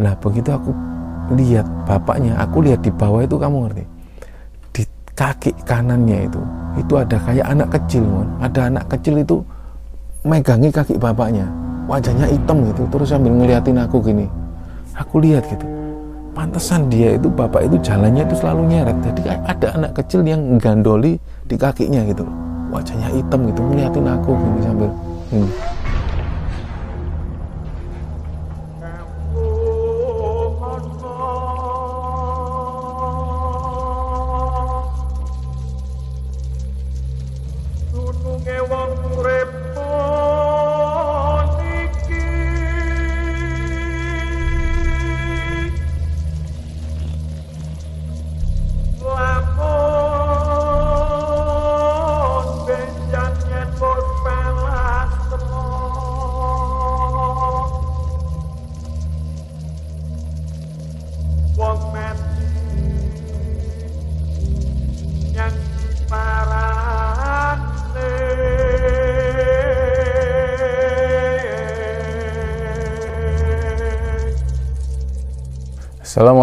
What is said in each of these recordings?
nah begitu aku lihat bapaknya aku lihat di bawah itu kamu ngerti? Di kaki kanannya itu itu ada kayak anak kecil mon. Ada anak kecil itu megangi kaki bapaknya. Wajahnya hitam gitu terus sambil ngeliatin aku gini. Aku lihat gitu. Pantesan dia itu bapak itu jalannya itu selalu nyeret. Jadi ada anak kecil yang gandoli di kakinya gitu wajahnya hitam gitu ngeliatin aku gini sambil gini.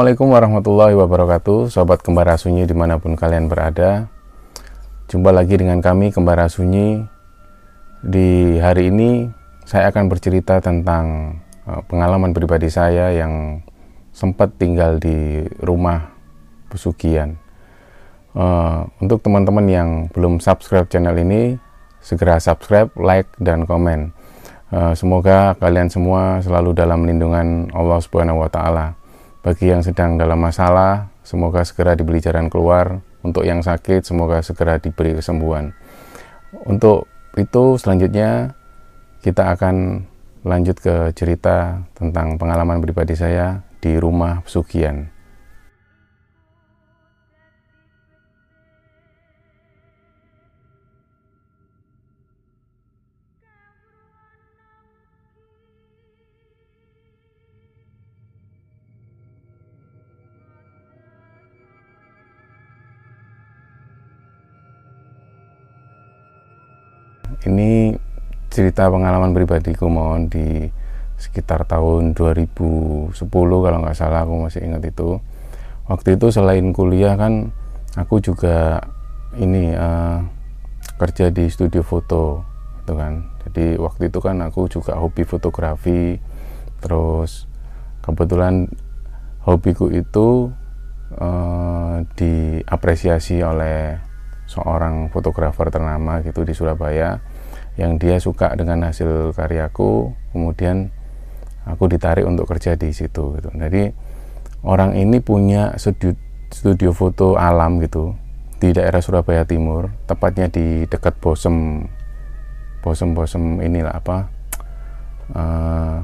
Assalamualaikum warahmatullahi wabarakatuh. Sobat Kembara Sunyi di mana pun kalian berada. Jumpa lagi dengan kami Kembara Sunyi. Di hari ini saya akan bercerita tentang eh, pengalaman pribadi saya yang sempat tinggal di rumah pesugihan. Eh, Untuk teman-teman yang belum subscribe channel ini Segera subscribe, like, dan komen. Eh, Semoga kalian semua selalu dalam lindungan Allah Subhanahu wa Ta'ala. Bagi yang sedang dalam masalah, semoga segera diberi jalan keluar. Untuk yang sakit, semoga segera diberi kesembuhan. Untuk itu, selanjutnya kita akan lanjut ke cerita tentang pengalaman pribadi saya di rumah pesugihan. Ini cerita pengalaman pribadiku mohon di sekitar tahun 2010 kalau nggak salah aku masih ingat itu. Waktu itu selain kuliah kan aku juga ini eh, kerja di studio foto gitu kan. Jadi waktu itu kan aku juga hobi fotografi. Terus kebetulan hobiku itu eh, diapresiasi oleh seorang fotografer ternama gitu di Surabaya yang dia suka dengan hasil karyaku kemudian aku ditarik untuk kerja di situ gitu. Jadi orang ini punya studio, studio foto alam gitu di daerah Surabaya Timur tepatnya di dekat Bosem Bosem Bosem inilah apa eh,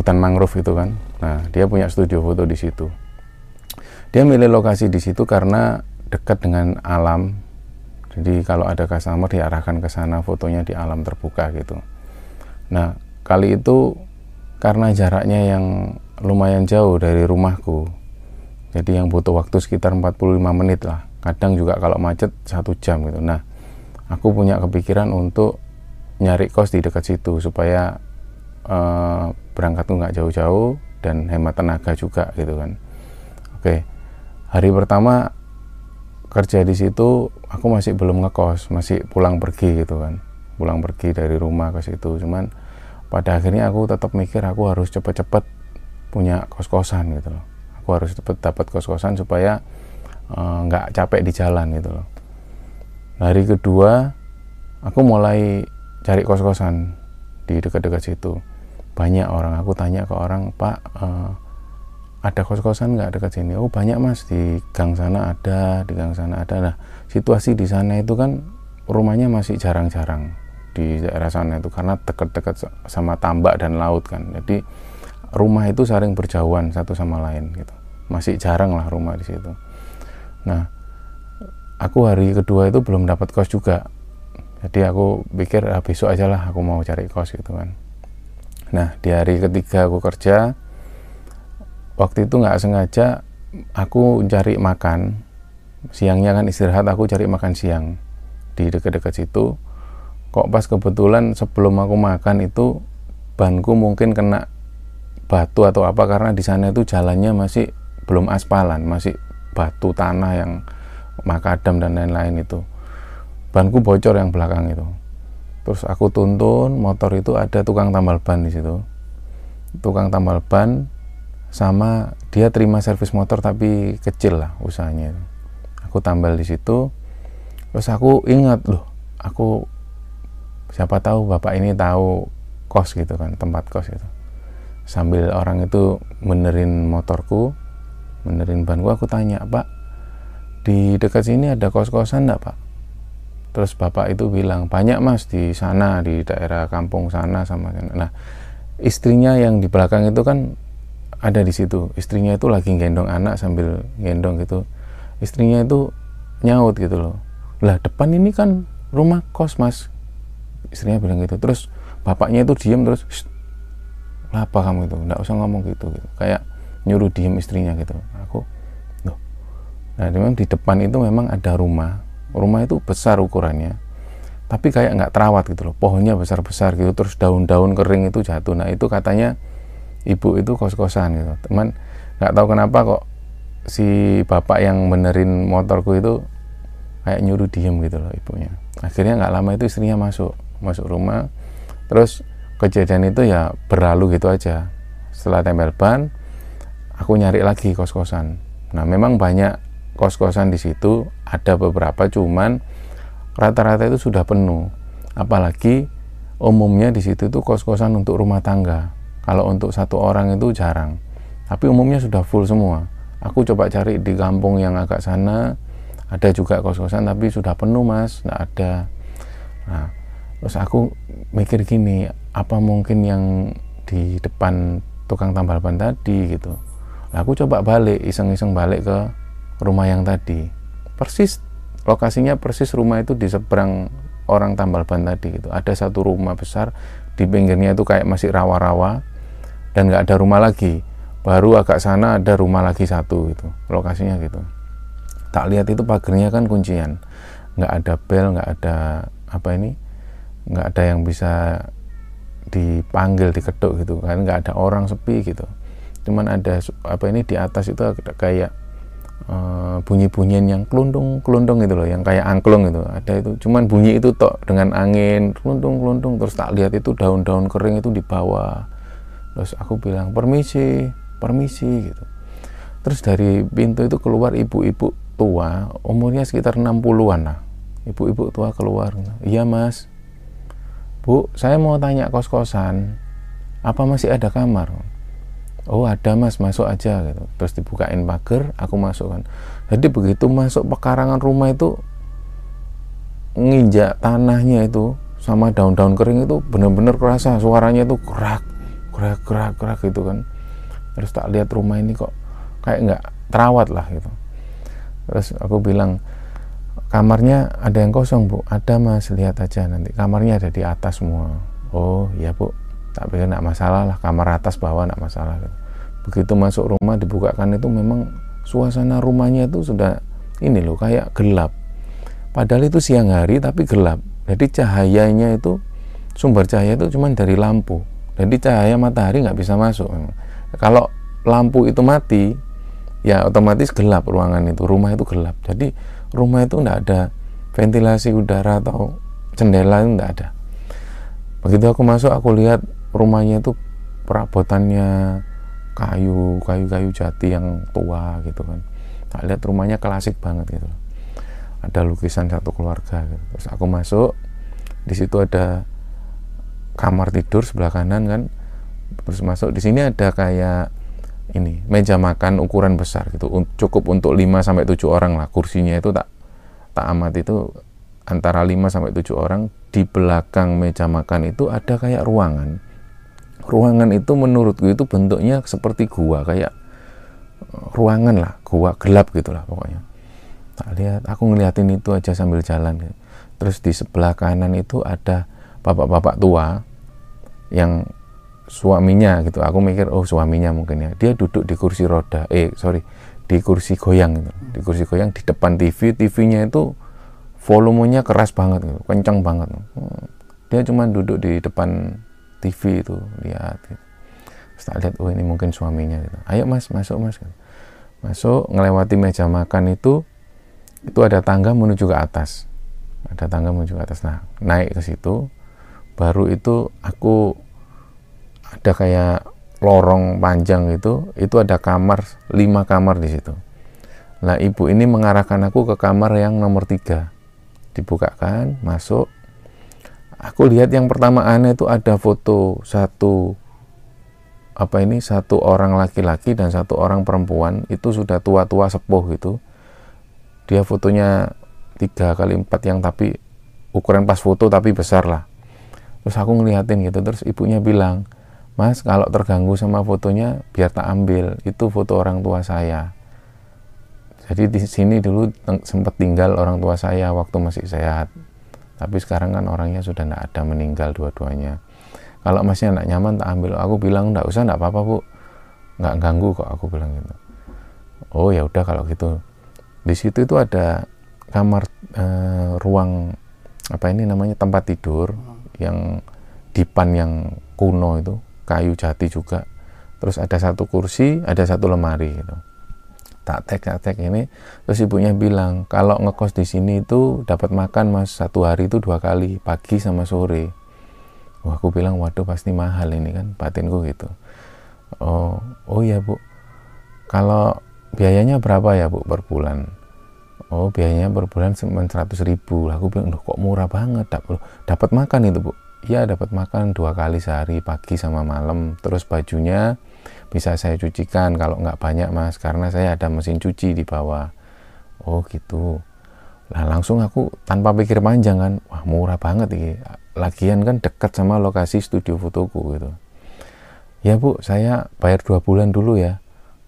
hutan mangrove itu kan. Nah dia punya studio foto di situ. Dia milih lokasi di situ karena dekat dengan alam jadi kalau ada customer diarahkan ke sana fotonya di alam terbuka gitu. Nah, kali itu karena jaraknya yang lumayan jauh dari rumahku. Jadi yang butuh waktu sekitar 45 menit lah. Kadang juga kalau macet satu jam gitu. Nah, aku punya kepikiran untuk nyari kos di dekat situ supaya eh, berangkat tuh nggak jauh-jauh dan hemat tenaga juga gitu kan. Oke, hari pertama kerja di situ aku masih belum ngekos masih pulang pergi gitu kan. Pulang pergi dari rumah ke situ cuman pada akhirnya aku tetap mikir aku harus cepet-cepet punya kos-kosan gitu loh. Aku harus cepet dapat kos-kosan supaya eh, nggak uh, capek di jalan gitu loh. Hari kedua aku mulai cari kos-kosan di dekat-dekat situ. Banyak orang aku tanya ke orang pak uh, ada kos-kosan nggak dekat sini? Oh banyak mas. Di gang sana ada di gang sana ada. Nah situasi di sana itu kan rumahnya masih jarang-jarang di daerah sana itu karena dekat-dekat sama tambak dan laut kan. Jadi rumah itu saling berjauhan satu sama lain gitu. Masih jarang lah rumah di situ. Nah aku hari kedua itu belum dapat kos juga. Jadi aku pikir ah, besok aja lah aku mau cari kos gitu kan. Nah di hari ketiga aku kerja waktu itu nggak sengaja aku cari makan. Siangnya kan istirahat aku cari makan siang di dekat-dekat situ. Kok pas kebetulan sebelum aku makan itu banku mungkin kena batu atau apa karena di sana itu jalannya masih belum aspalan masih batu tanah yang makadam dan lain-lain itu. Banku bocor yang belakang itu. Terus aku tuntun motor itu ada tukang tambal ban di situ. Tukang tambal ban sama dia terima servis motor tapi kecil lah usahanya. Aku tambal di situ. Terus aku ingat loh aku siapa tahu bapak ini tahu kos gitu kan tempat kos itu sambil orang itu benerin motorku benerin banku aku tanya pak di dekat sini ada kos-kosan enggak pak? Terus bapak itu bilang banyak mas di sana di daerah kampung sana sama sana nah istrinya yang di belakang itu kan ada di situ. Istrinya itu lagi gendong anak sambil gendong gitu. Istrinya itu nyaut gitu loh. Lah depan ini kan rumah kos mas. Istrinya bilang gitu. Terus bapaknya itu diem terus apa kamu itu? Nggak usah ngomong gitu, gitu kayak nyuruh diem istrinya gitu. Aku loh nah memang di depan itu memang ada rumah. Rumah itu besar ukurannya. Tapi kayak nggak terawat gitu loh. Pohonnya besar besar gitu. Terus daun-daun kering itu jatuh. Nah itu katanya ibu itu kos-kosan gitu. Teman nggak tahu kenapa kok si bapak yang benerin motorku itu kayak nyuruh diem gitu loh ibunya. Akhirnya nggak lama itu istrinya masuk masuk rumah. Terus kejadian itu ya berlalu gitu aja. Setelah tempel ban aku nyari lagi kos-kosan. Nah memang banyak kos-kosan di situ ada beberapa cuman rata-rata itu sudah penuh. Apalagi umumnya di situ itu kos-kosan untuk rumah tangga kalau untuk satu orang itu jarang. Tapi umumnya sudah full semua. Aku coba cari di kampung yang agak sana ada juga kos-kosan tapi sudah penuh mas. Nggak ada. Nah terus aku mikir gini apa mungkin yang di depan tukang tambal ban tadi gitu. Nah, aku coba balik iseng-iseng balik ke rumah yang tadi. Persis lokasinya persis rumah itu di seberang orang tambal ban tadi gitu. Ada satu rumah besar di pinggirnya itu kayak masih rawa-rawa dan nggak ada rumah lagi. Baru agak sana ada rumah lagi satu gitu lokasinya gitu. Tak lihat itu pagernya kan kuncian. Nggak ada bel nggak ada apa ini nggak ada yang bisa dipanggil diketuk gitu kan. Nggak ada orang sepi gitu. Cuman ada apa ini di atas itu kayak uh, bunyi-bunyian yang kelundung kelundung gitu loh yang kayak angklung gitu. Ada itu cuman bunyi itu tok dengan angin kelundung kelundung. Terus tak lihat itu daun-daun kering itu di bawah terus aku bilang permisi permisi gitu. Terus dari pintu itu keluar ibu-ibu tua umurnya sekitar 60-an lah. Ibu-ibu tua keluar. Iya mas. Bu, saya mau tanya kos-kosan, apa masih ada kamar? Oh ada mas, masuk aja gitu. Terus dibukain pagar, aku masukkan. Jadi begitu masuk pekarangan rumah itu, nginjak tanahnya itu sama daun-daun kering itu benar-benar kerasa suaranya itu gerak, gerak, gerak, gerak gitu kan. Terus tak lihat rumah ini kok kayak nggak terawat lah gitu. Terus aku bilang, kamarnya ada yang kosong bu. Ada mas. Lihat aja nanti. Kamarnya ada di atas semua. Oh iya bu. Tak pikir nak masalah lah. Kamar atas bawah nak masalah gitu. begitu masuk rumah dibukakan itu memang suasana rumahnya itu sudah ini loh kayak gelap. Padahal itu siang hari tapi gelap. Jadi cahayanya itu sumber cahaya itu cuma dari lampu jadi cahaya matahari nggak bisa masuk kalau lampu itu mati ya otomatis gelap ruangan itu rumah itu gelap. Jadi rumah itu tidak ada ventilasi udara atau jendela itu tidak ada. Begitu aku masuk aku lihat rumahnya itu perabotannya kayu kayu kayu jati yang tua gitu kan. Tak lihat rumahnya klasik banget gitu ada lukisan satu keluarga gitu. terus aku masuk di situ ada kamar tidur sebelah kanan kan terus masuk. Di sini ada kayak ini meja makan ukuran besar gitu. Cukup untuk 5 sampai 7 orang lah. Kursinya itu tak tak amat itu antara 5 sampai 7 orang. Di belakang meja makan itu ada kayak ruangan. Ruangan itu menurutku itu bentuknya seperti gua kayak eh, ruangan lah. Gua gelap gitulah pokoknya. Tak lihat. Aku ngeliatin itu aja sambil jalan. Terus di sebelah kanan itu ada bapak-bapak tua yang suaminya gitu. Aku mikir oh suaminya mungkin ya. Dia duduk di kursi roda eh sorry di kursi goyang gitu. Di kursi goyang di depan TV TV-nya itu volumenya keras banget gitu kencang banget. Dia cuma duduk di depan TV itu lihat gitu. Tak lihat oh ini mungkin suaminya gitu. Ayo mas masuk mas gitu. masuk ngelewati meja makan itu itu ada tangga menuju ke atas. Ada tangga menuju ke atas. Nah naik ke situ baru itu aku ada kayak lorong panjang itu itu ada kamar lima kamar di situ. Nah ibu ini mengarahkan aku ke kamar yang nomor tiga. Dibukakan masuk. Aku lihat yang pertama aneh itu ada foto satu apa ini satu orang laki-laki dan satu orang perempuan itu sudah tua-tua sepuh gitu. Dia fotonya tiga kali empat yang tapi ukuran pas foto tapi besar lah terus aku ngeliatin gitu terus ibunya bilang mas kalau terganggu sama fotonya biar tak ambil. Itu foto orang tua saya. Jadi di sini dulu sempat tinggal orang tua saya waktu masih sehat. Tapi sekarang kan orangnya sudah tidak ada meninggal dua-duanya. Kalau masih anak nyaman tak ambil. Aku bilang tidak usah tidak apa-apa bu. Nggak ganggu kok aku bilang gitu. Oh ya udah kalau gitu. Di situ itu ada kamar eh, ruang apa ini namanya tempat tidur yang dipan yang kuno itu kayu jati juga. Terus ada satu kursi ada satu lemari gitu. Tak tek tak tek ini. Terus ibunya bilang kalau ngekos di sini itu dapat makan mas satu hari itu dua kali pagi sama sore. Wah, aku bilang waduh pasti mahal ini kan batinku gitu. Oh oh ya bu. Kalau biayanya berapa ya bu per bulan oh biayanya per bulan cuma 100 ribu. Aku bilang Duh, kok murah banget? Dapat makan itu bu? Ya dapat makan dua kali sehari pagi sama malam. Terus bajunya bisa saya cucikan kalau nggak banyak mas karena saya ada mesin cuci di bawah. Oh gitu. Lah langsung aku tanpa pikir panjang kan wah murah banget ini. Lagian kan dekat sama lokasi studio fotoku gitu. Ya bu saya bayar dua bulan dulu ya.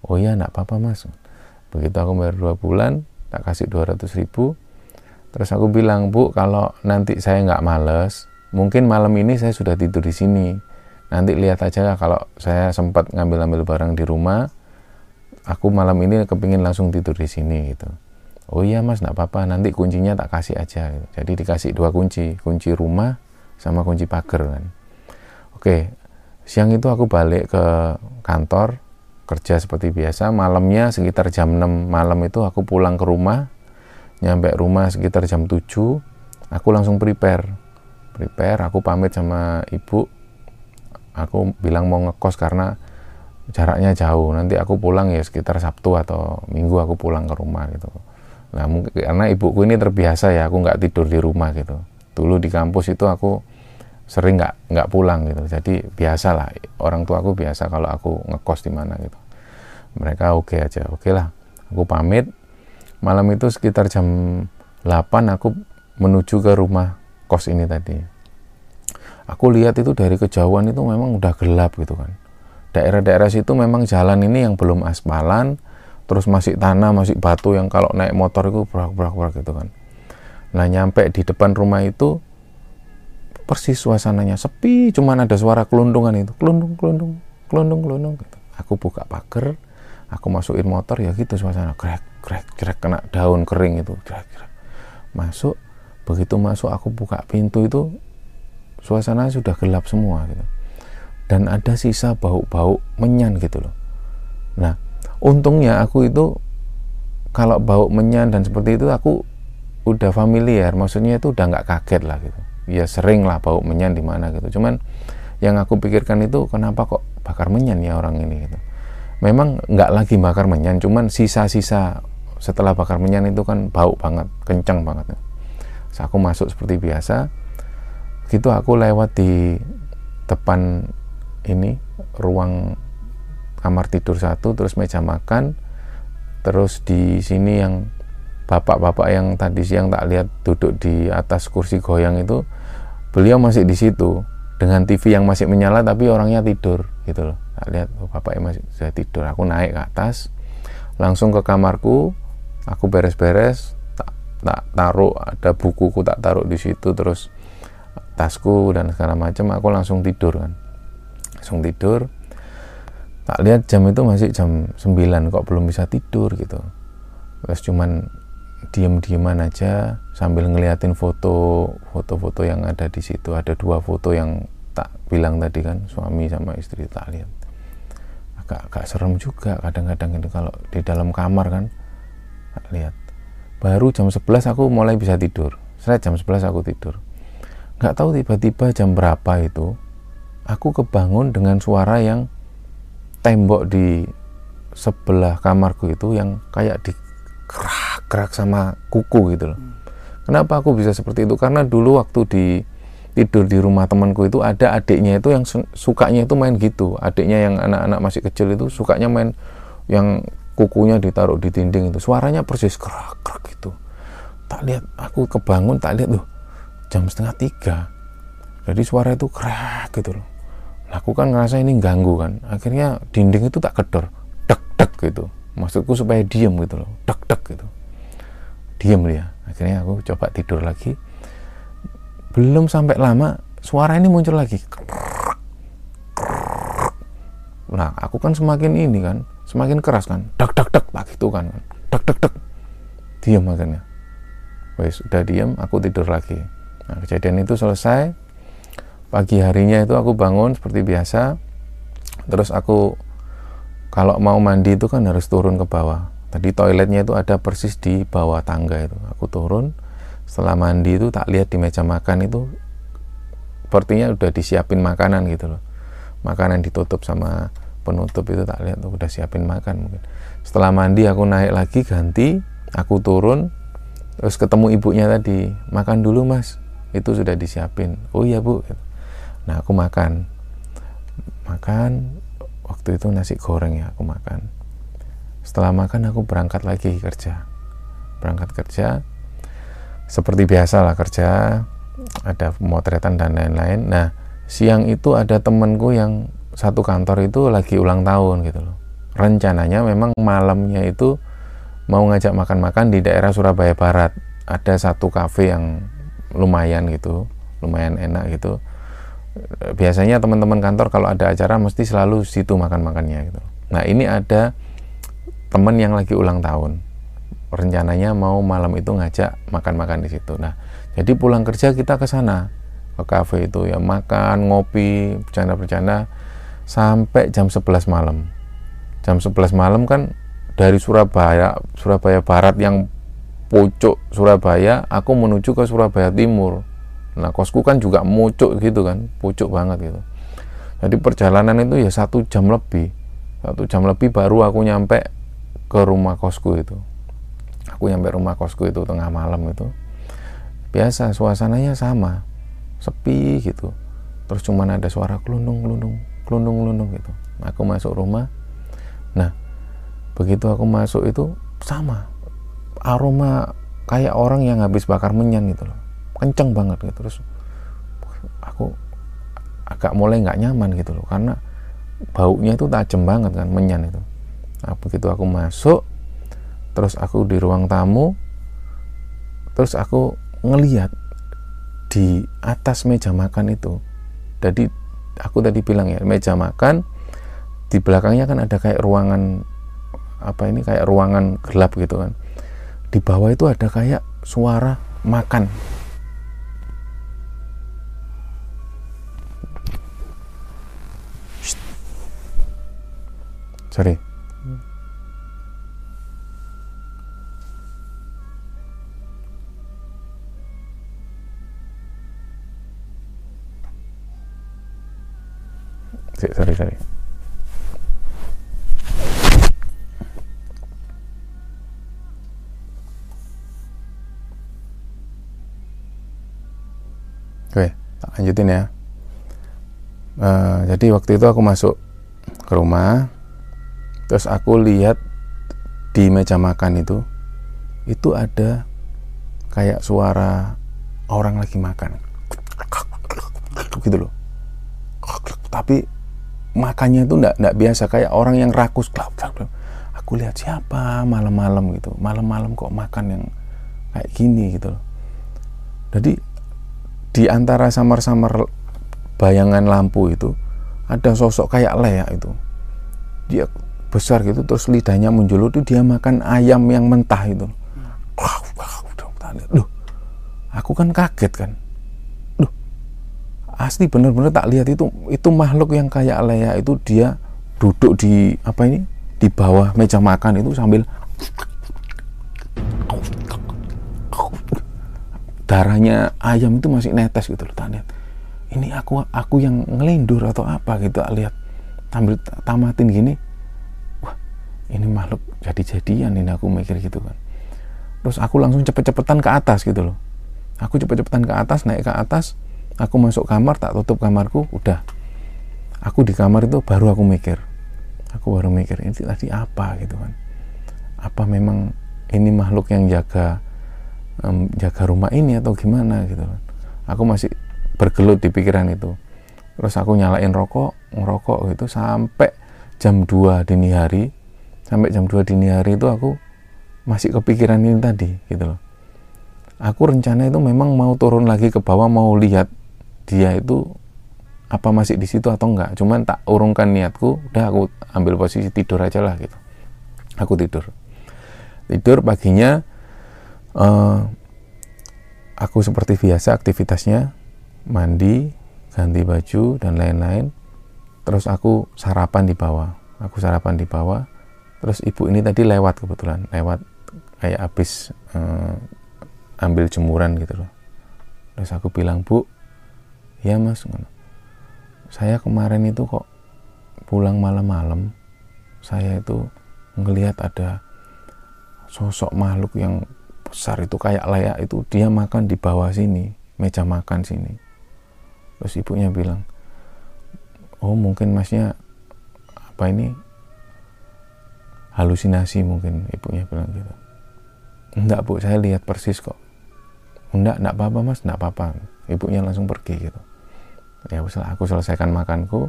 Oh ya nggak apa-apa mas. Begitu aku bayar dua bulan tak kasih 200 ribu. Terus aku bilang bu kalau nanti saya nggak males mungkin malam ini saya sudah tidur di sini. Nanti lihat aja kalau saya sempat ngambil-ambil barang di rumah aku malam ini kepingin langsung tidur di sini gitu. Oh iya mas nggak apa-apa. Nanti kuncinya tak kasih aja. Jadi dikasih dua kunci kunci rumah sama kunci pagar kan. Oke siang itu aku balik ke kantor kerja seperti biasa malamnya sekitar jam 6 malam itu aku pulang ke rumah nyampe rumah sekitar jam 7 aku langsung prepare. Prepare aku pamit sama ibu. Aku bilang mau ngekos karena jaraknya jauh. Nanti aku pulang ya sekitar Sabtu atau Minggu aku pulang ke rumah gitu. Nah mungkin karena ibuku ini terbiasa ya aku nggak tidur di rumah gitu. Dulu di kampus itu aku sering nggak nggak pulang gitu. Jadi biasa lah orang tua aku biasa kalau aku ngekos di mana gitu. Mereka oke okay aja oke okay lah. Aku pamit. Malam itu sekitar jam 8 aku menuju ke rumah kos ini tadi. Aku lihat itu dari kejauhan itu memang udah gelap gitu kan. Daerah-daerah situ memang jalan ini yang belum aspalan terus masih tanah masih batu yang kalau naik motor itu berak-berak gitu kan. Nah nyampe di depan rumah itu persis suasananya. Sepi cuman ada suara kelundungan itu. Kelundung kelundung kelundung kelundung gitu. aku buka pagar aku masukin motor ya gitu suasana. Krek krek krek kena daun kering itu. Krek krek. Masuk begitu masuk aku buka pintu itu suasana sudah gelap semua gitu. Dan ada sisa bau-bau menyan gitu loh. Nah untungnya aku itu kalau bau menyan dan seperti itu aku udah familiar. Maksudnya itu udah nggak kaget lah gitu ya sering lah bau menyan di mana gitu. Cuman yang aku pikirkan itu kenapa kok bakar menyan ya orang ini gitu. Memang nggak lagi bakar menyan cuman sisa-sisa setelah bakar menyan itu kan bau banget kencang banget. Terus aku masuk seperti biasa gitu aku lewat di depan ini ruang kamar tidur satu terus meja makan terus di sini yang bapak-bapak yang tadi siang tak lihat duduk di atas kursi goyang itu beliau masih di situ dengan TV yang masih menyala tapi orangnya tidur gitu loh. Tak lihat oh, bapaknya masih sudah tidur. Aku naik ke atas langsung ke kamarku aku beres-beres tak, tak taruh ada bukuku tak taruh di situ terus tasku dan segala macam aku langsung tidur kan. Langsung tidur. Tak lihat jam itu masih jam 9 kok belum bisa tidur gitu. Terus cuman diem-dieman aja sambil ngeliatin foto foto-foto yang ada di situ. Ada dua foto yang tak bilang tadi kan suami sama istri tak lihat. Gak, gak serem juga kadang-kadang itu kalau di dalam kamar kan tak lihat. Baru jam 11 aku mulai bisa tidur. Saya jam 11 aku tidur. Nggak tahu tiba-tiba jam berapa itu aku kebangun dengan suara yang tembok di sebelah kamarku itu yang kayak di kerak-kerak sama kuku gitu loh. Kenapa aku bisa seperti itu? Karena dulu waktu di tidur di rumah temanku itu ada adiknya itu yang su- sukanya itu main gitu. Adiknya yang anak-anak masih kecil itu sukanya main yang kukunya ditaruh di dinding itu. Suaranya persis kerak-kerak gitu. Tak lihat aku kebangun tak lihat tuh jam setengah tiga. Jadi suara itu kerak gitu loh. Lah, Aku kan ngerasa ini ganggu kan. Akhirnya dinding itu tak kedor, dek dek gitu. Maksudku supaya diem gitu loh, dek dek gitu. Diem dia. Akhirnya aku coba tidur lagi. Belum sampai lama suara ini muncul lagi. Nah, aku kan semakin ini kan, semakin keras kan, dek dek dek tak gitu kan, dek dek dek. Diem akhirnya. Wes udah diem, aku tidur lagi. Nah, kejadian itu selesai. Pagi harinya itu aku bangun seperti biasa. Terus aku kalau mau mandi itu kan harus turun ke bawah. Tadi toiletnya itu ada persis di bawah tangga itu. Aku turun, setelah mandi itu tak lihat di meja makan itu sepertinya udah disiapin makanan gitu loh. Makanan ditutup sama penutup itu tak lihat tuh udah siapin makan mungkin. Setelah mandi aku naik lagi ganti, aku turun terus ketemu ibunya tadi, makan dulu mas. Itu sudah disiapin. Oh iya bu. Gitu. Nah aku makan, makan waktu itu nasi goreng ya aku makan setelah makan aku berangkat lagi kerja. Berangkat kerja. Seperti biasa lah kerja. Ada pemotretan dan lain-lain. Nah siang itu ada temenku yang satu kantor itu lagi ulang tahun gitu loh. Rencananya memang malamnya itu mau ngajak makan-makan di daerah Surabaya Barat. Ada satu kafe yang lumayan gitu lumayan enak gitu. Biasanya teman-teman kantor kalau ada acara mesti selalu situ makan-makannya gitu. Nah ini ada teman yang lagi ulang tahun, rencananya mau malam itu ngajak makan-makan di situ. Nah jadi pulang kerja kita ke sana ke kafe itu ya makan, ngopi, bercanda-bercanda sampai jam 11 malam. Jam 11 malam kan dari Surabaya Surabaya Barat yang pucuk Surabaya, aku menuju ke Surabaya Timur Nah kosku kan juga mucuk gitu kan, pucuk banget gitu. Jadi perjalanan itu ya satu jam lebih, satu jam lebih baru aku nyampe ke rumah kosku itu. Aku nyampe rumah kosku itu tengah malam itu. Biasa suasananya sama, sepi gitu. Terus cuman ada suara kelundung kelundung, kelundung kelundung gitu. Aku masuk rumah. Nah begitu aku masuk itu sama aroma kayak orang yang habis bakar menyan gitu loh kenceng banget gitu terus aku agak mulai nggak nyaman gitu loh karena baunya itu tajam banget kan menyan itu nah begitu aku masuk terus aku di ruang tamu terus aku ngeliat di atas meja makan itu. Jadi aku tadi bilang ya meja makan di belakangnya kan ada kayak ruangan apa ini kayak ruangan gelap gitu kan. Di bawah itu ada kayak suara makan. Sorry sorry lanjutin ya. Uh, jadi waktu itu aku masuk ke rumah, terus aku lihat di meja makan itu itu ada kayak suara orang lagi makan. Gitu loh. Tapi makannya itu enggak, enggak biasa kayak orang yang rakus. Aku lihat siapa malam-malam gitu. Malam-malam kok makan yang kayak gini gitu loh. Jadi di antara samar-samar bayangan lampu itu ada sosok kayak leak itu. Dia besar gitu terus lidahnya menjulur itu dia makan ayam yang mentah itu. Duh, aku kan kaget kan? Duh, asli bener-bener tak lihat itu itu makhluk yang kayak Leia itu dia duduk di apa ini di bawah meja makan itu sambil darahnya ayam itu masih netes gitu loh lihat. Ini aku aku yang ngelindur atau apa gitu tak lihat. Sambil tamatin gini. Wah ini makhluk jadi-jadian ini aku mikir gitu kan. Terus aku langsung cepet-cepetan ke atas gitu loh. Aku cepet-cepetan ke atas naik ke atas aku masuk kamar tak tutup kamarku udah. Aku di kamar itu baru aku mikir. Aku baru mikir ini tadi apa gitu kan. Apa memang ini makhluk yang jaga um, jaga rumah ini atau gimana gitu kan. Aku masih bergelut di pikiran itu. Terus aku nyalain rokok ngerokok gitu sampai jam 2 dini hari. Sampai jam 2 dini hari itu aku masih kepikiran ini tadi gitu loh. Aku rencana itu memang mau turun lagi ke bawah mau lihat dia itu apa masih di situ atau enggak. Cuman tak urungkan niatku udah aku ambil posisi tidur aja lah gitu. Aku tidur. Tidur paginya uh, aku seperti biasa aktivitasnya mandi ganti baju dan lain-lain. Terus aku sarapan di bawah aku sarapan di bawah. Terus ibu ini tadi lewat kebetulan lewat kayak habis uh, ambil jemuran gitu loh. Terus aku bilang bu ya mas saya kemarin itu kok pulang malam-malam saya itu ngelihat ada sosok makhluk yang besar itu kayak layak itu dia makan di bawah sini meja makan sini. Terus ibunya bilang oh mungkin masnya apa ini halusinasi mungkin ibunya bilang gitu. Enggak bu saya lihat persis kok. Enggak enggak apa-apa mas enggak apa-apa. Ibunya langsung pergi gitu. Ya aku selesaikan makanku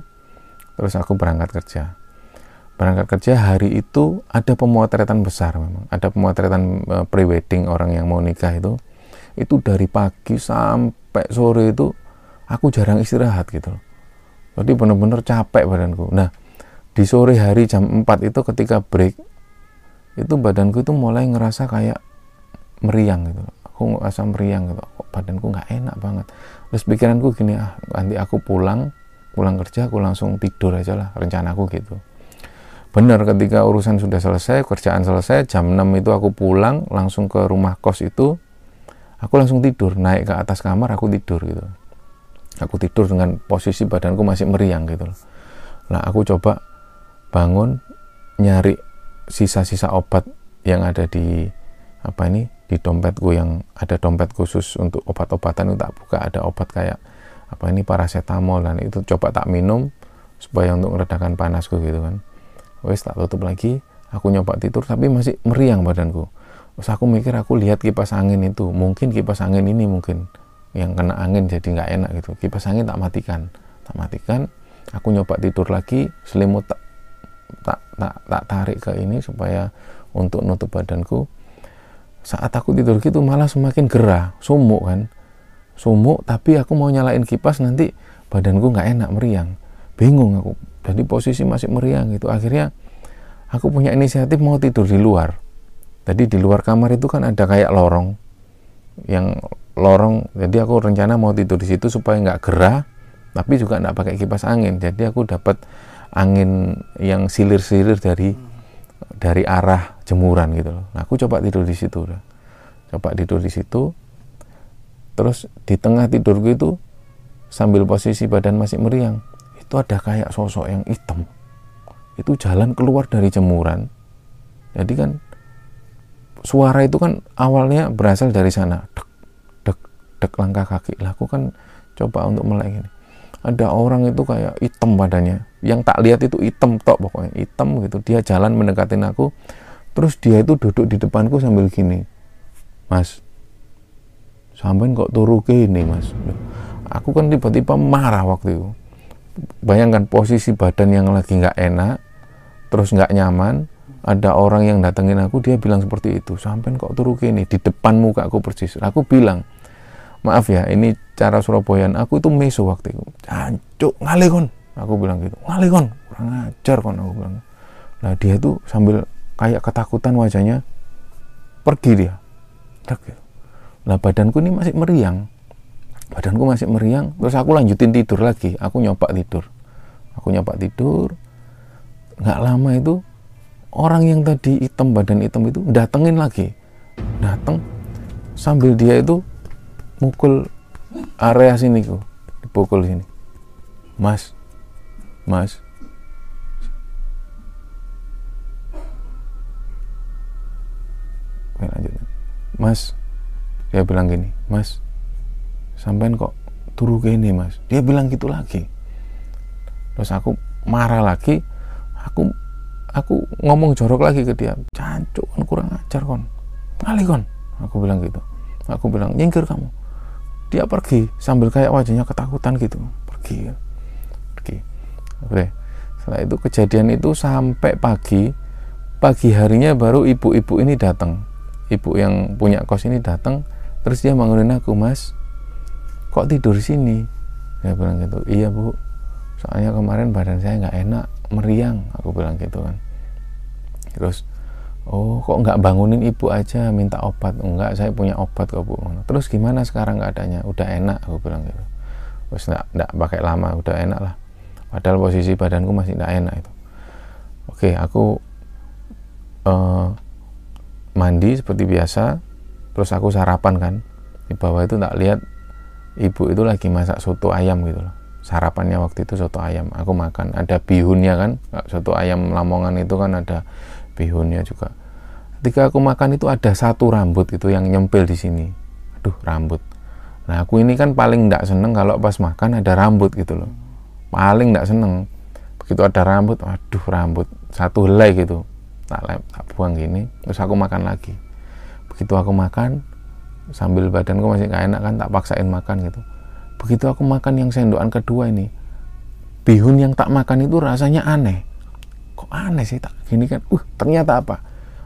terus aku berangkat kerja berangkat kerja hari itu ada pemotretan besar memang. Ada pemotretan uh, prewedding orang yang mau nikah itu. Itu dari pagi sampai sore itu aku jarang istirahat gitu jadi benar-benar capek badanku. Nah di sore hari jam 4 itu ketika break itu badanku itu mulai ngerasa kayak meriang gitu aku ngerasa meriang gitu. Kok badanku nggak enak banget? Terus pikiranku gini ah nanti aku pulang pulang kerja aku langsung tidur aja lah rencanaku gitu benar ketika urusan sudah selesai kerjaan selesai jam 6 itu aku pulang langsung ke rumah kos itu aku langsung tidur naik ke atas kamar aku tidur gitu. Aku tidur dengan posisi badanku masih meriang gitu nah aku coba bangun nyari sisa-sisa obat yang ada di apa ini di dompetku yang ada dompet khusus untuk obat-obatan itu tak buka ada obat kayak apa ini paracetamol dan itu coba tak minum supaya untuk meredakan panasku gitu kan wes tak tutup lagi. Aku nyoba tidur tapi masih meriang badanku. Terus aku mikir aku lihat kipas angin itu. Mungkin kipas angin ini mungkin yang kena angin jadi nggak enak gitu. Kipas angin tak matikan. Tak matikan aku nyoba tidur lagi. Selimut tak tak tak, tak tarik ke ini supaya untuk nutup badanku. Saat aku tidur gitu malah semakin gerah. Sumuk kan? Sumuk tapi aku mau nyalain kipas nanti badanku nggak enak meriang. Bingung aku jadi posisi masih meriang gitu akhirnya aku punya inisiatif mau tidur di luar jadi di luar kamar itu kan ada kayak lorong yang lorong jadi aku rencana mau tidur di situ supaya nggak gerah tapi juga nggak pakai kipas angin jadi aku dapat angin yang silir-silir dari dari arah jemuran gitu loh. Nah, aku coba tidur di situ. Coba tidur di situ. Terus di tengah tidurku itu sambil posisi badan masih meriang, itu ada kayak sosok yang hitam. Itu jalan keluar dari jemuran. Jadi kan suara itu kan awalnya berasal dari sana. Dek dek dek langkah kaki. Lah aku kan coba untuk melek ini. Ada orang itu kayak hitam badannya. Yang tak lihat itu hitam tok pokoknya. Hitam gitu. Dia jalan mendekatin aku. Terus dia itu duduk di depanku sambil gini. Mas sampai kok turu ini mas? Aku kan tiba-tiba marah waktu itu bayangkan posisi badan yang lagi nggak enak terus nggak nyaman ada orang yang datengin aku dia bilang seperti itu. Sampai kok turu ini? Di depan muka aku persis. Aku bilang maaf ya ini cara Surabayaan aku itu meso waktu itu jancuk ngale kon. Aku bilang gitu. Ngale kon. Kurang ajar kon aku bilang. Nah dia tuh sambil kayak ketakutan wajahnya pergi dia. Nah badanku ini masih meriang badanku masih meriang. Terus aku lanjutin tidur lagi. Aku nyoba tidur. Aku nyoba tidur. Nggak lama itu orang yang tadi hitam badan hitam itu datengin lagi. Datang sambil dia itu mukul area sini ku dipukul sini. Mas. Mas. Mas. Dia bilang gini mas sampean kok turu gini mas? Dia bilang gitu lagi. Terus aku marah lagi. Aku aku ngomong jorok lagi ke dia. Cancuk kan kurang ajar kon. Kali kon. Aku bilang gitu. Aku bilang nyingkir kamu. Dia pergi sambil kayak wajahnya ketakutan gitu. Pergi pergi. Oke. Setelah itu kejadian itu sampai pagi. Pagi harinya baru ibu-ibu ini datang. Ibu yang punya kos ini datang. Terus dia bangunin aku mas kok tidur sini? Dia bilang gitu. Iya bu. Soalnya kemarin badan saya nggak enak meriang aku bilang gitu kan. Terus oh kok nggak bangunin ibu aja minta obat? Enggak saya punya obat kok bu. Terus gimana sekarang keadaannya? Udah enak aku bilang gitu. Terus nggak nggak pakai lama udah enak lah. Padahal posisi badanku masih nggak enak itu. Oke aku uh, mandi seperti biasa. Terus aku sarapan kan. Di bawah itu tak lihat ibu itu lagi masak soto ayam gitu loh. Sarapannya waktu itu soto ayam. Aku makan. Ada bihunnya kan? Soto ayam lamongan itu kan ada bihunnya juga. Ketika aku makan itu ada satu rambut itu yang nyempil di sini. Aduh rambut. Nah aku ini kan paling tidak seneng kalau pas makan ada rambut gitu loh. Paling tidak seneng. Begitu ada rambut aduh rambut. Satu helai gitu. Tak, tak buang gini. Terus aku makan lagi. Begitu aku makan sambil badanku masih gak enak kan tak paksain makan gitu. Begitu aku makan yang sendokan kedua ini bihun yang tak makan itu rasanya aneh. Kok aneh sih tak gini kan? Uh ternyata apa?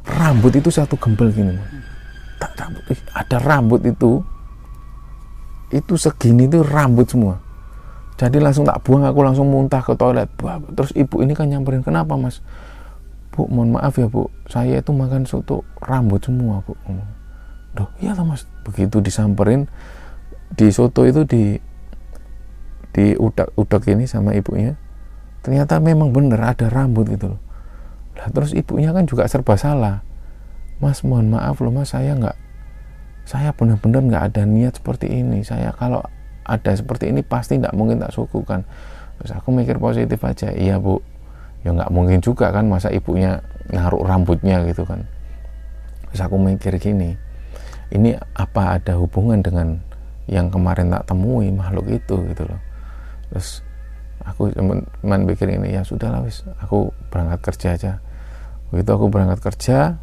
Rambut itu satu gembel gini tak rambut eh, ada rambut itu. Itu segini itu rambut semua. Jadi langsung tak buang aku langsung muntah ke toilet. Terus ibu ini kan nyamperin kenapa mas? Bu mohon maaf ya bu. Saya itu makan soto rambut semua bu Duh, iya lah mas. Begitu disamperin di soto itu di di udak-udak ini sama ibunya ternyata memang bener ada rambut gitu loh. Lah terus ibunya kan juga serba salah. Mas mohon maaf loh mas saya nggak saya benar-benar nggak ada niat seperti ini. Saya kalau ada seperti ini pasti nggak mungkin tak sukukan terus aku mikir positif aja iya bu. Ya nggak mungkin juga kan masa ibunya naruh rambutnya gitu kan. Terus aku mikir gini ini apa ada hubungan dengan yang kemarin tak temui makhluk itu gitu loh. Terus aku cuman pikir ini ya sudah lah wis aku berangkat kerja aja. Begitu aku berangkat kerja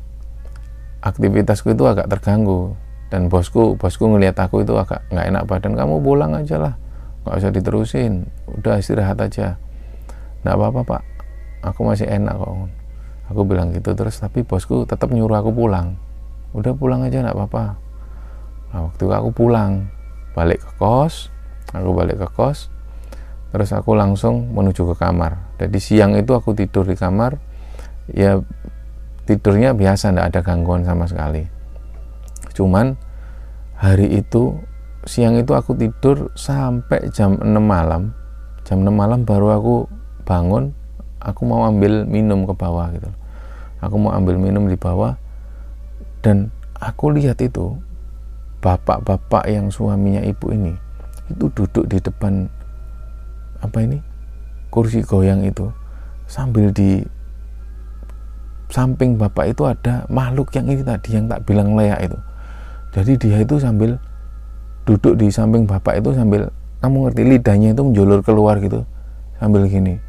aktivitasku itu agak terganggu. Dan bosku bosku ngelihat aku itu agak nggak enak badan kamu pulang aja lah nggak usah diterusin udah istirahat aja. Nggak apa-apa pak aku masih enak kok. Aku bilang gitu terus tapi bosku tetap nyuruh aku pulang udah pulang aja nggak apa-apa. Nah waktu aku pulang balik ke kos aku balik ke kos terus aku langsung menuju ke kamar. Jadi siang itu aku tidur di kamar ya tidurnya biasa tidak ada gangguan sama sekali. Cuman hari itu siang itu aku tidur sampai jam 6 malam. Jam 6 malam baru aku bangun aku mau ambil minum ke bawah gitu. Aku mau ambil minum di bawah dan aku lihat itu bapak-bapak yang suaminya ibu ini itu duduk di depan apa ini kursi goyang itu. Sambil di samping bapak itu ada makhluk yang ini tadi yang tak bilang leak itu. Jadi dia itu sambil duduk di samping bapak itu sambil kamu ngerti lidahnya itu menjulur keluar gitu sambil gini.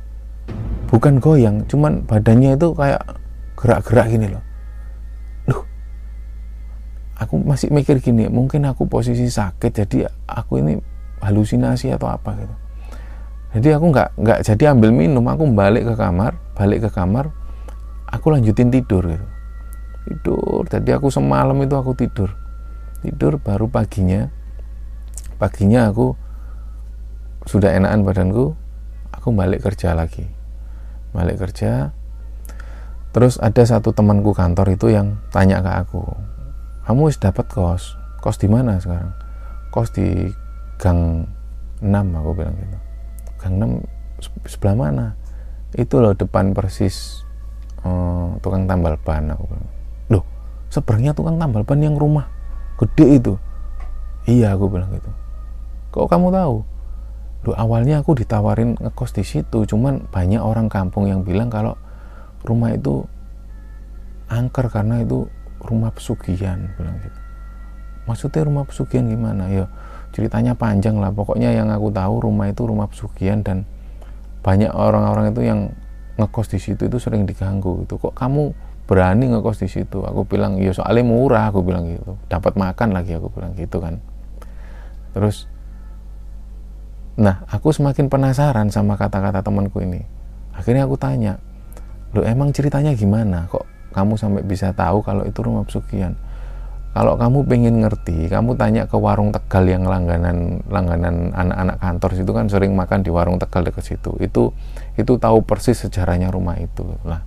Bukan goyang cuman badannya itu kayak gerak-gerak gini loh aku masih mikir gini mungkin aku posisi sakit jadi aku ini halusinasi atau apa gitu. Jadi aku nggak nggak jadi ambil minum aku balik ke kamar balik ke kamar aku lanjutin tidur gitu. Tidur jadi aku semalam itu aku tidur. Tidur baru paginya. Paginya aku sudah enakan badanku aku balik kerja lagi. Balik kerja. Terus ada satu temanku kantor itu yang tanya ke aku kamu sudah dapat kos. Kos di mana sekarang? Kos di gang 6 aku bilang gitu. Gang 6 sebelah mana? Itu loh depan persis eh, tukang tambal ban aku bilang. Loh seberangnya tukang tambal ban yang rumah gede itu? Iya aku bilang gitu. Kok kamu tahu? Loh awalnya aku ditawarin ngekos di situ cuman banyak orang kampung yang bilang kalau rumah itu angker karena itu rumah pesugihan bilang gitu. Maksudnya rumah pesugihan gimana? Ya ceritanya panjang lah. Pokoknya yang aku tahu rumah itu rumah pesugihan dan banyak orang-orang itu yang ngekos di situ itu sering diganggu itu kok kamu berani ngekos di situ? Aku bilang ya soalnya murah aku bilang gitu. Dapat makan lagi aku bilang gitu kan. Terus nah aku semakin penasaran sama kata-kata temanku ini. Akhirnya aku tanya lo emang ceritanya gimana? Kok kamu sampai bisa tahu kalau itu rumah pesugihan kalau kamu pengen ngerti, kamu tanya ke warung Tegal yang langganan langganan anak-anak kantor situ kan sering makan di warung Tegal dekat situ. Itu itu tahu persis sejarahnya rumah itu. Lah,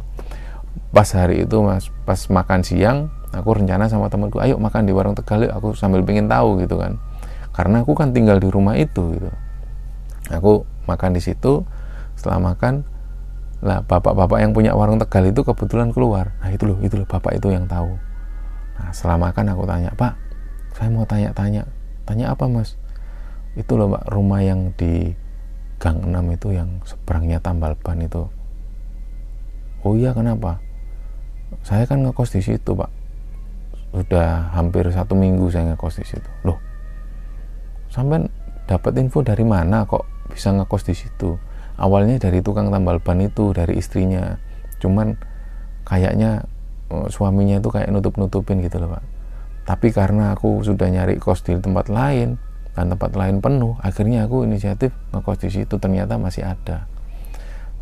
pas hari itu mas, pas makan siang, aku rencana sama temanku, ayo makan di warung Tegal, yuk. aku sambil pengen tahu gitu kan. Karena aku kan tinggal di rumah itu gitu. Aku makan di situ, setelah makan, lah bapak-bapak yang punya warung Tegal itu kebetulan keluar. Nah itu loh, itu loh bapak itu yang tahu Nah, setelah makan aku tanya, Pak, saya mau tanya-tanya. Tanya apa, Mas? Itu loh, Pak, rumah yang di Gang 6 itu yang seberangnya tambal ban itu. Oh iya, kenapa? Saya kan ngekos di situ, Pak. Sudah hampir satu minggu saya ngekos di situ. Loh, sampai dapat info dari mana kok bisa ngekos di situ? Awalnya dari tukang tambal ban itu, dari istrinya. Cuman kayaknya Oh, suaminya itu kayak nutup-nutupin gitu loh pak. Tapi karena aku sudah nyari kos di tempat lain dan tempat lain penuh akhirnya aku inisiatif ngekos di situ ternyata masih ada.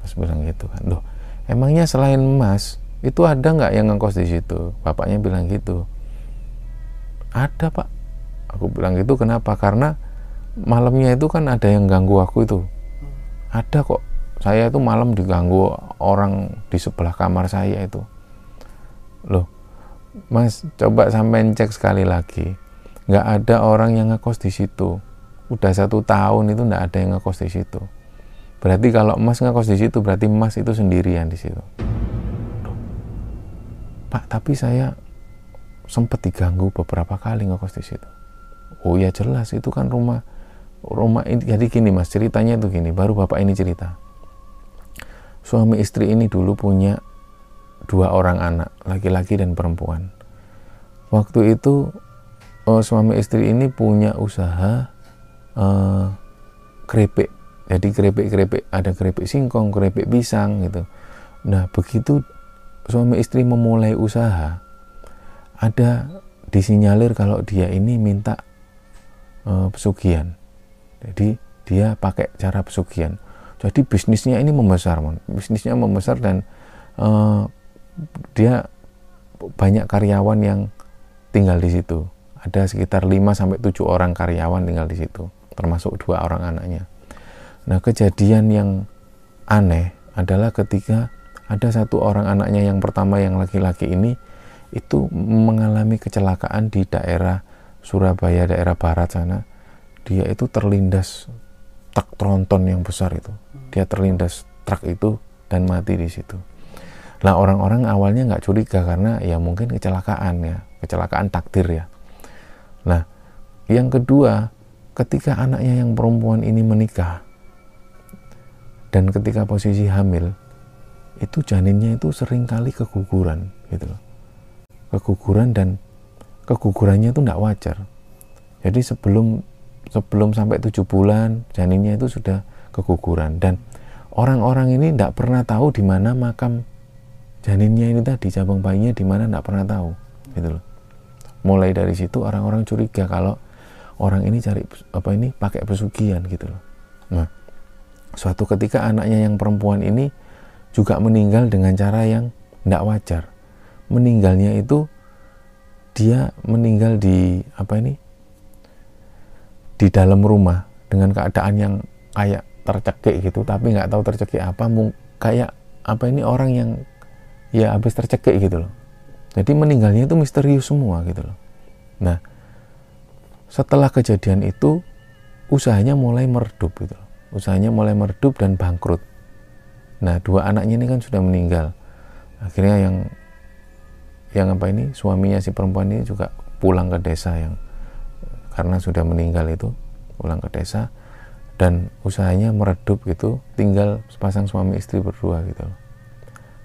Terus bilang gitu kan loh emangnya selain emas itu ada nggak yang ngekos di situ? Bapaknya bilang gitu. Ada pak. Aku bilang gitu kenapa? Karena malamnya itu kan ada yang ganggu aku itu ada kok. Saya itu malam diganggu orang di sebelah kamar saya itu. Loh mas coba sampai cek sekali lagi. Nggak ada orang yang ngekos di situ. Udah satu tahun itu nggak ada yang ngekos di situ. Berarti kalau mas ngekos di situ berarti mas itu sendirian di situ. Pak tapi saya sempat diganggu beberapa kali ngekos di situ. Oh ya jelas itu kan rumah rumah ini jadi gini mas ceritanya itu gini baru bapak ini cerita suami istri ini dulu punya dua orang anak, laki-laki dan perempuan. Waktu itu oh, suami istri ini punya usaha uh, keripik. Jadi keripik-keripik, ada keripik singkong, keripik pisang gitu. Nah, begitu suami istri memulai usaha, ada disinyalir kalau dia ini minta uh, pesugihan. Jadi dia pakai cara pesugihan. Jadi bisnisnya ini membesar, man. bisnisnya membesar dan uh, dia banyak karyawan yang tinggal di situ. Ada sekitar 5 sampai 7 orang karyawan tinggal di situ, termasuk dua orang anaknya. Nah, kejadian yang aneh adalah ketika ada satu orang anaknya yang pertama yang laki-laki ini itu mengalami kecelakaan di daerah Surabaya, daerah barat sana. Dia itu terlindas truk tronton yang besar itu. Dia terlindas truk itu dan mati di situ. Nah orang-orang awalnya nggak curiga karena ya mungkin kecelakaan ya, kecelakaan takdir ya. Nah yang kedua, ketika anaknya yang perempuan ini menikah dan ketika posisi hamil, itu janinnya itu sering kali keguguran gitu loh. Keguguran dan kegugurannya itu nggak wajar. Jadi sebelum sebelum sampai tujuh bulan janinnya itu sudah keguguran. Dan orang-orang ini tidak pernah tahu di mana makam janinnya ini tadi cabang bayinya di mana tidak pernah tahu gitu loh. Mulai dari situ orang-orang curiga kalau orang ini cari apa ini pakai pesugihan gitu loh. Nah suatu ketika anaknya yang perempuan ini juga meninggal dengan cara yang tidak wajar. Meninggalnya itu dia meninggal di apa ini di dalam rumah dengan keadaan yang kayak tercekik gitu tapi nggak tahu tercekik apa kayak apa ini orang yang ya habis tercekik gitu loh. Jadi meninggalnya itu misterius semua gitu loh. Nah setelah kejadian itu usahanya mulai meredup gitu loh. Usahanya mulai meredup dan bangkrut. Nah dua anaknya ini kan sudah meninggal. Akhirnya yang yang apa ini suaminya si perempuan ini juga pulang ke desa yang karena sudah meninggal itu pulang ke desa dan usahanya meredup gitu tinggal sepasang suami istri berdua gitu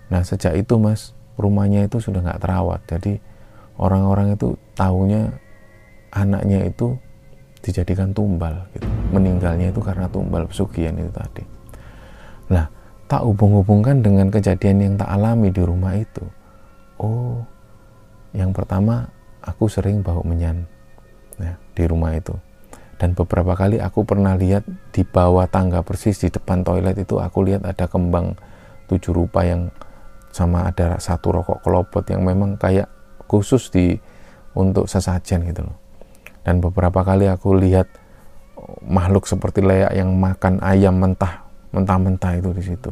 nah sejak itu mas rumahnya itu sudah nggak terawat. Jadi orang-orang itu tahunya anaknya itu dijadikan tumbal gitu. meninggalnya itu karena tumbal pesugihan itu tadi. Nah tak hubung-hubungkan dengan kejadian yang tak alami di rumah itu. Oh yang pertama aku sering bau menyan ya, di rumah itu. Dan beberapa kali aku pernah lihat di bawah tangga persis di depan toilet itu aku lihat ada kembang tujuh rupa yang sama ada satu rokok kelopot yang memang kayak khusus di untuk sesajen gitu loh. Dan beberapa kali aku lihat makhluk seperti leak yang makan ayam mentah mentah-mentah itu di situ.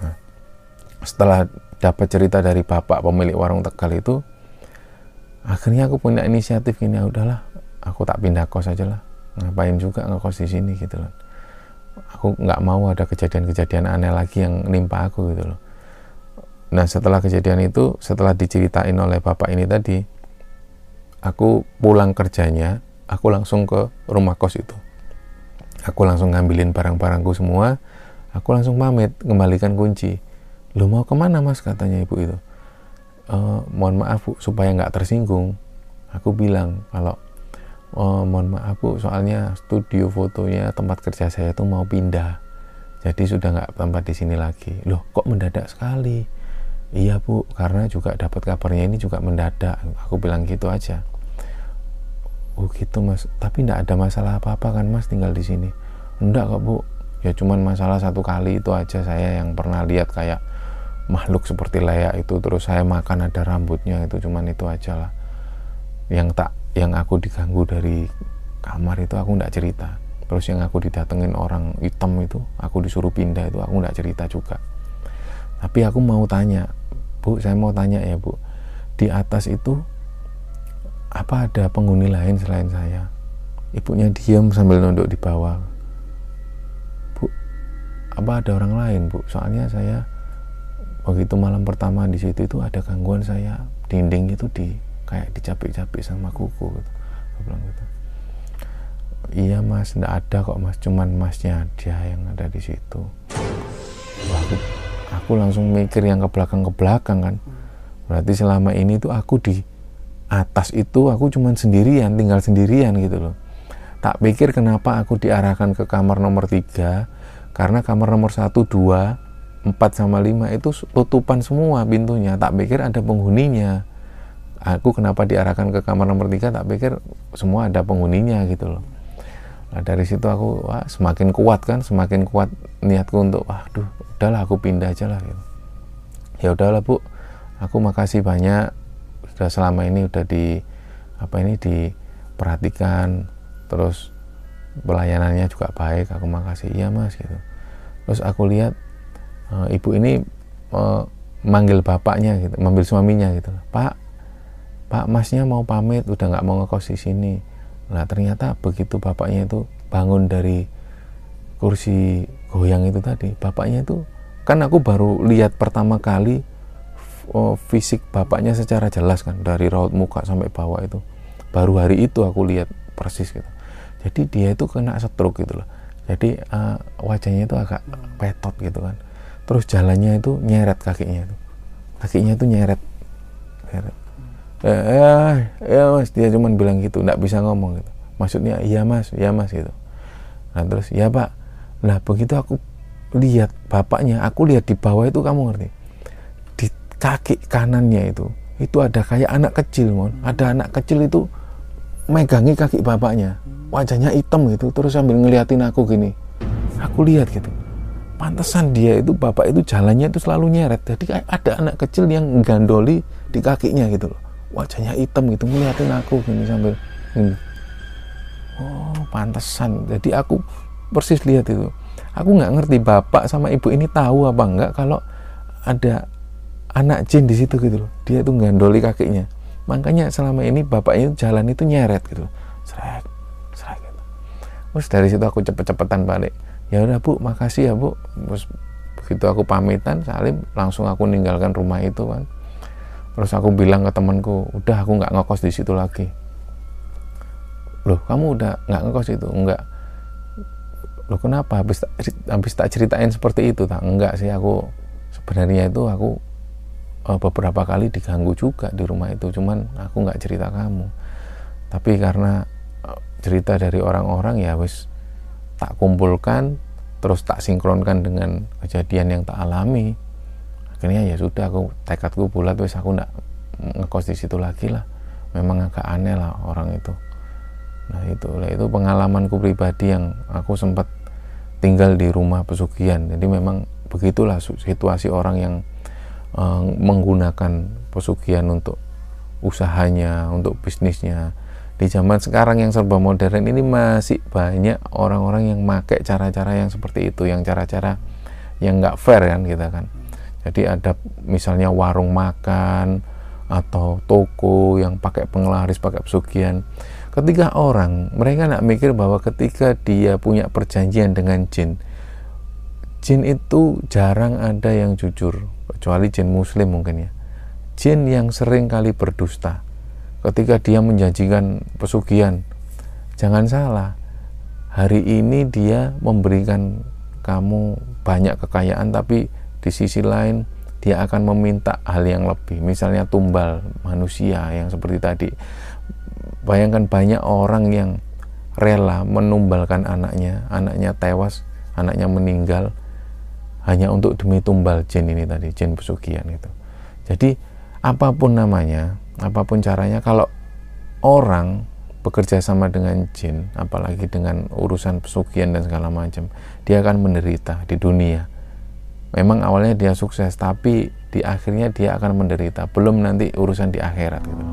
Nah, setelah dapat cerita dari bapak pemilik warung tegal itu akhirnya aku punya inisiatif gini ya udahlah aku tak pindah kos aja lah. Ngapain juga ngekos di sini gitu loh. Aku nggak mau ada kejadian-kejadian aneh lagi yang nimpa aku gitu loh. Nah setelah kejadian itu setelah diceritain oleh bapak ini tadi aku pulang kerjanya aku langsung ke rumah kos itu. Aku langsung ngambilin barang-barangku semua aku langsung pamit kembalikan kunci. Lu mau ke mana mas? katanya ibu itu e, mohon maaf bu supaya nggak tersinggung. Aku bilang kalau oh, mohon maaf bu soalnya studio fotonya tempat kerja saya itu mau pindah. Jadi sudah nggak tempat di sini lagi. Loh kok mendadak sekali? Iya bu karena juga dapat kabarnya ini juga mendadak. Aku bilang gitu aja. Oh gitu mas. Tapi nggak ada masalah apa-apa kan mas tinggal di sini? Enggak kok bu. Ya cuman masalah satu kali itu aja saya yang pernah lihat kayak makhluk seperti leak itu terus saya makan ada rambutnya itu cuman itu aja lah. Yang tak yang aku diganggu dari kamar itu aku nggak cerita. Terus yang aku didatengin orang hitam itu aku disuruh pindah itu aku nggak cerita juga. Tapi aku mau tanya bu saya mau tanya ya bu. Di atas itu apa ada penghuni lain selain saya? Ibunya diam sambil nunduk di bawah. Bu apa ada orang lain bu? Soalnya saya begitu malam pertama di situ itu ada gangguan saya. Dinding itu di kayak dicapik-capik sama kuku gitu. Bilang gitu. Iya mas tidak ada kok mas. Cuman masnya dia yang ada di situ. Wah, aku, aku langsung mikir yang ke belakang ke belakang kan. Berarti selama ini tuh aku di atas itu aku cuman sendirian tinggal sendirian gitu loh. Tak pikir kenapa aku diarahkan ke kamar nomor tiga karena kamar nomor satu dua empat sama lima itu tutupan semua pintunya. Tak pikir ada penghuninya. Aku kenapa diarahkan ke kamar nomor tiga? Tak pikir semua ada penghuninya gitu loh. Nah dari situ aku wah, semakin kuat kan semakin kuat niatku untuk waduh udahlah aku pindah aja lah gitu. Ya udahlah bu. Aku makasih banyak. Sudah selama ini udah di apa ini diperhatikan. Terus pelayanannya juga baik. Aku makasih. Iya mas gitu. Terus aku lihat e, ibu ini e, manggil bapaknya gitu manggil suaminya gitu. Pak Pak masnya mau pamit udah nggak mau ngekos di sini. Nah ternyata begitu bapaknya itu bangun dari kursi goyang itu tadi bapaknya itu kan aku baru lihat pertama kali oh, fisik bapaknya secara jelas kan dari raut muka sampai bawah itu. Baru hari itu aku lihat persis gitu. Jadi dia itu kena stroke gitu loh. Jadi uh, wajahnya itu agak petot gitu kan terus jalannya itu nyeret kakinya itu kakinya itu nyeret. Nyeret. Ya, ya, mas dia cuma bilang gitu nggak bisa ngomong gitu. Maksudnya iya mas iya mas gitu. Nah terus ya pak. Nah begitu aku lihat bapaknya aku lihat di bawah itu kamu ngerti? Di kaki kanannya itu itu ada kayak anak kecil mon. Ada anak kecil itu megangi kaki bapaknya. Wajahnya hitam gitu terus sambil ngeliatin aku gini. Aku lihat gitu pantesan dia itu bapak itu jalannya itu selalu nyeret. Jadi ada anak kecil yang gandoli di kakinya gitu loh. Wajahnya hitam gitu ngeliatin aku gini sambil gini. Oh pantesan. Jadi aku persis lihat itu. Aku nggak ngerti bapak sama ibu ini tahu apa enggak kalau ada anak jin di situ gitu loh. Dia itu gandoli kakinya. Makanya selama ini bapaknya jalan itu nyeret gitu seret seret gitu. Terus dari situ aku cepet-cepetan balik ya udah bu makasih ya bu. Terus begitu aku pamitan Salim langsung aku ninggalkan rumah itu kan terus aku bilang ke temanku udah aku nggak ngekos di situ lagi. Loh kamu udah nggak ngekos itu? Enggak loh kenapa? Habis habis tak ceritain seperti itu? Tak enggak sih aku sebenarnya itu aku uh, beberapa kali diganggu juga di rumah itu cuman aku nggak cerita kamu. Tapi karena uh, cerita dari orang-orang ya wis tak kumpulkan terus tak sinkronkan dengan kejadian yang tak alami. Akhirnya ya sudah aku tekadku bulat wis aku nggak ngekos di situ lagi lah. Memang agak aneh lah orang itu. Nah itu itu pengalamanku pribadi yang aku sempat tinggal di rumah pesugihan. Jadi memang begitulah situasi orang yang uh, menggunakan pesugihan untuk usahanya untuk bisnisnya di zaman sekarang yang serba modern ini masih banyak orang-orang yang pakai cara-cara yang seperti itu yang cara-cara yang nggak fair kan kita kan. Jadi ada misalnya warung makan atau toko yang pakai penglaris pakai pesugihan. Ketika orang mereka nak mikir bahwa ketika dia punya perjanjian dengan jin jin itu jarang ada yang jujur kecuali jin muslim mungkin ya. Jin yang sering kali berdusta ketika dia menjanjikan pesugihan jangan salah hari ini dia memberikan kamu banyak kekayaan tapi di sisi lain dia akan meminta hal yang lebih. Misalnya tumbal manusia yang seperti tadi. Bayangkan banyak orang yang rela menumbalkan anaknya, anaknya tewas, anaknya meninggal hanya untuk demi tumbal jin ini tadi, jin pesugihan itu. Jadi apa pun namanya, apa pun caranya, kalau orang bekerja sama dengan jin, apalagi dengan urusan pesugihan dan segala macam, dia akan menderita di dunia. Memang awalnya dia sukses, tapi di akhirnya dia akan menderita. Belum nanti urusan di akhirat gitu.